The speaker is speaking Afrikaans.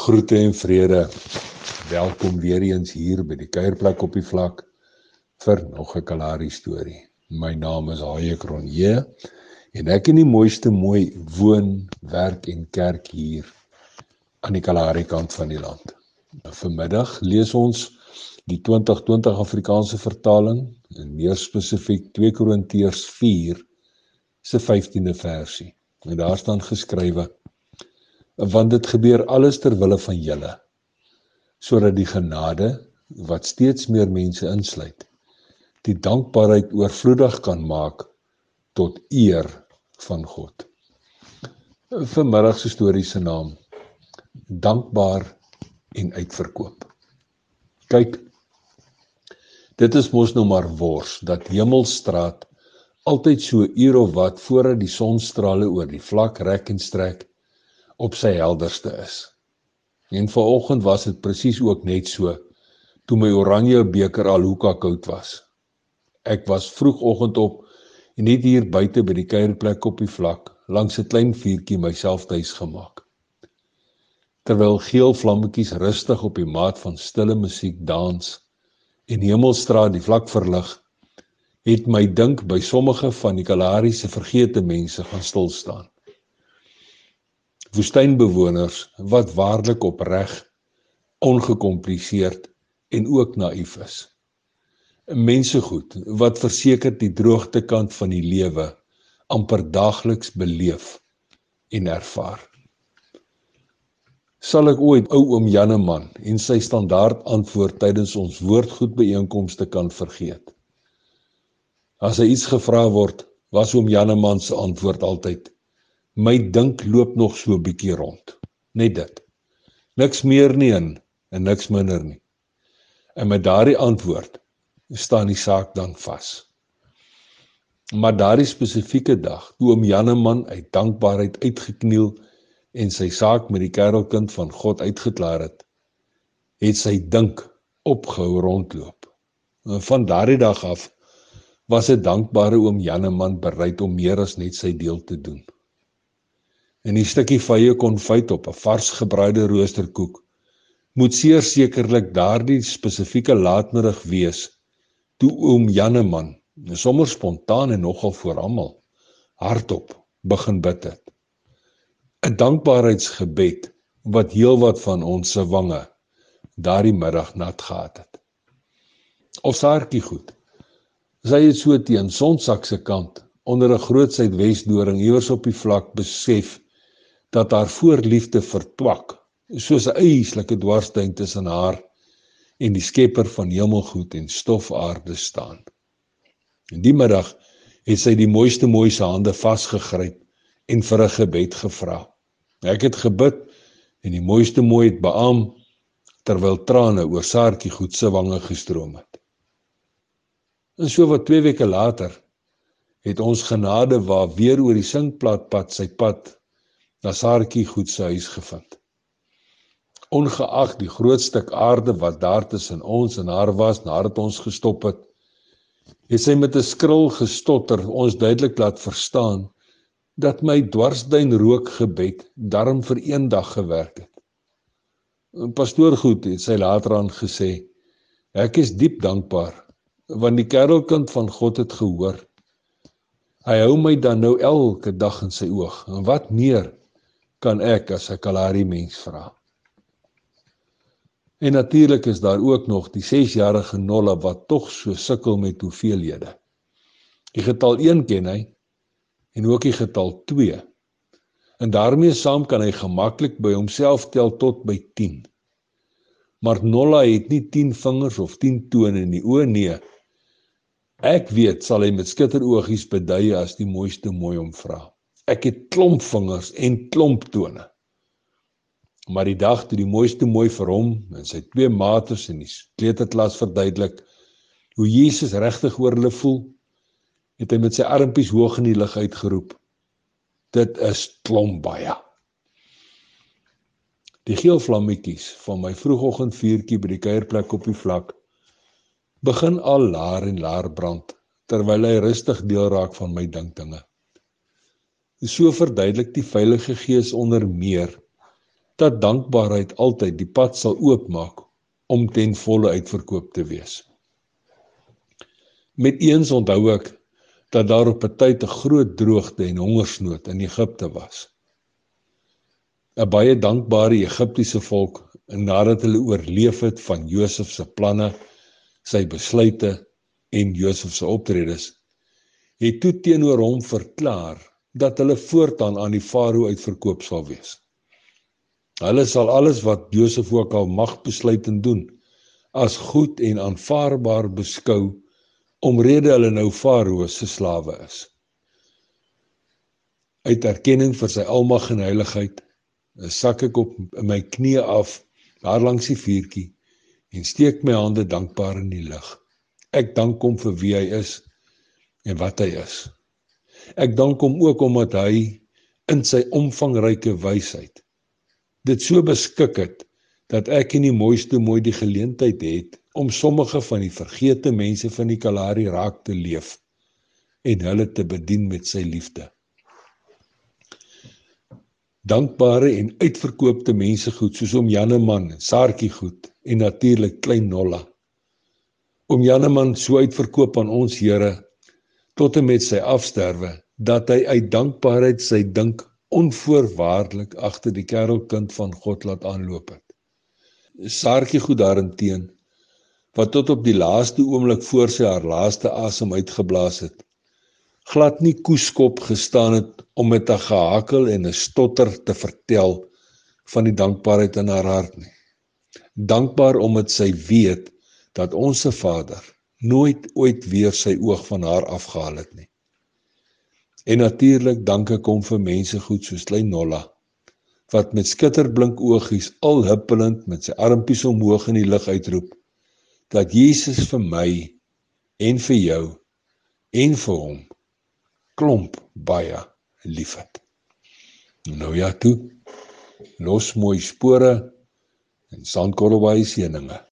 Groete en vrede. Welkom weer eens hier by die kuierplek op die vlak vir nog 'n Kalahari storie. My naam is Haie Kronje en ek in die mooiste mooi woon, werk en kerk hier aan die Kalahari kant van die land. Vanmiddag lees ons die 2020 Afrikaanse vertaling en meer spesifiek 2 Korintiërs 4 se 15de versie. En daar staan geskrywe want dit gebeur alles ter wille van julle sodat die genade wat steeds meer mense insluit die dankbaarheid oorvloedig kan maak tot eer van God. Vanmiddag se storie se naam dankbaar en uitverkoop. Kyk dit is mos nou maar wors dat Hemelstraat altyd so uur of wat voordat die sonstrale oor die vlak rek en strek op sy helderste is. En vanoggend was dit presies ook net so toe my oranje beker al hoeka koud was. Ek was vroegoggend op en net hier buite by die kuierplek op die vlak langs 'n klein vuurtjie myself tuis gemaak. Terwyl geel vlammetjies rustig op die maat van stille musiek dans en Hemelstraat die vlak verlig, het my dink by sommige van die Kalahari se vergete mense gaan stil staan woestynbewoners wat waarlik opreg, ongekompliseerd en ook naïef is. Mense goed wat verseker die droogte kant van die lewe amper daagliks beleef en ervaar. Sal ek ooit ou oom Janneman en sy standaard antwoord tydens ons woordgoed byeenkomste kan vergeet? As hy iets gevra word, was oom Janneman se antwoord altyd: My dink loop nog so 'n bietjie rond. Net dit. Niks meer nie in en niks minder nie. En met daardie antwoord staan die saak dan vas. Maar daardie spesifieke dag, toe oom Janneman uit dankbaarheid uitgekniel en sy saak met die kerelkind van God uitgeklaar het, het sy dink opgehou rondloop. En van daardie dag af was 'n dankbare oom Janneman bereid om meer as net sy deel te doen en die stukkie vye konfyt op 'n vars gebraaide roosterkoek moet sekerlik daardie spesifieke laatmiddag wees toe oom Janneman sommer spontaan en nogal voor almal hardop begin bid het. 'n dankbaarheidsgebed wat heelwat van ons se wange daardie middag nat gehad het. Of saartjie goed sy het so teen sonsak se kant onder 'n groot suidwesdoring iewers op die vlak besef dat haar voorliefde vertwak soos 'n eislike dwarsduin tussen haar en die skepper van hemelgoed en stofaarde staan. En die middag het sy die mooiste mooi se hande vasgegryp en vir 'n gebed gevra. Ek het gebid en die mooiste mooi het beam terwyl trane oor Saartjie goed se wange gestroom het. En so wat 2 weke later het ons genade waar weer oor die sinkplaatpad sy pad na Saartjie goed se huis gevind. Ongeag die groot stuk aarde wat daar tussen ons en haar was nadat ons gestop het, het sy met 'n skril gestotter ons duidelik laat verstaan dat my dwarsduin rook gebed darm vir eendag gewerk het. Pastoor goed het sy later aan gesê, ek is diep dankbaar want die kerelkind van God het gehoor. Hy hou my dan nou elke dag in sy oog. En wat meer kan ek as 'n Kalahari mens vra. En natuurlik is daar ook nog die 6-jarige Nolla wat tog so sukkel met hoeveelhede. Die getal 1 ken hy en ook die getal 2. En daarmee saam kan hy gemaklik by homself tel tot by 10. Maar Nolla het nie 10 vingers of 10 tone in die oë nee. Ek weet sal hy met skitteroogies bedui as die mooiste mooi om vra. Ek het klomp vingers en klomp tone. Maar die dag toe die mooiste mooi vir hom en sy twee maaters in die kleuterklas verduidelik hoe Jesus regtig oor hulle voel, het hy met sy armpies hoog in die lug uitgeroep: Dit is klomp baie. Die geel vlammetjies van my vroegoggendvuurtjie by die kuierplek op die vlak begin al laer en laer brand terwyl hy rustig deel raak van my dinkdinge. So verduidelik die Heilige Gees onder meer dat dankbaarheid altyd die pad sal oopmaak om ten volle uitverkoop te wees. Met eens onthou ek dat daar op 'n tyd 'n groot droogte en hongersnood in Egipte was. 'n Baie dankbare Egiptiese volk nadat hulle oorleef het van Josef se planne, sy besluite en Josef se optredes, het toe teenoor hom verklaar dat hulle voortaan aan die farao uitverkoop sal wees. Hulle sal alles wat Josef ook al mag besluit en doen as goed en aanvaarbaar beskou omrede hulle nou farao se slawe is. Uit erkenning vir sy almag en heiligheid, sak ek op my knieë af daar langs die vuurtjie en steek my hande dankbaar in die lug. Ek dank hom vir wie hy is en wat hy is. Ek dank hom ook omdat hy in sy omvangryke wysheid dit so beskik het dat ek in die mooiste mooi die geleentheid het om sommige van die vergete mense van die Kalahari raak te leef en hulle te bedien met sy liefde. Dankbare en uitverkoopte mense goed soos om Janneman, Saartjie goed en natuurlik klein Nolla. Om Janneman so uitverkoop aan ons Here tot en met sy afsterwe dat hy uit dankbaarheid sy dink onvoorwaardelik agter die kerelkind van God laat aanloop het. Saartjie goed daarenteen wat tot op die laaste oomblik voor sy haar laaste asem uitgeblaas het glad nie koeskop gestaan het om met 'n gehakel en 'n stotter te vertel van die dankbaarheid in haar hart nie dankbaar omdat sy weet dat ons se Vader nooit ooit weer sy oog van haar afgehaal het nie en natuurlik dank ek hom vir mense goed soos klein Nolla wat met skitterblink oogies al huppelend met sy armpies omhoog in die lug uitroep dat Jesus vir my en vir jou en vir hom klomp baie liefhet. Nou ja toe. Los mooi spore en sandkorrelbaai seëninge.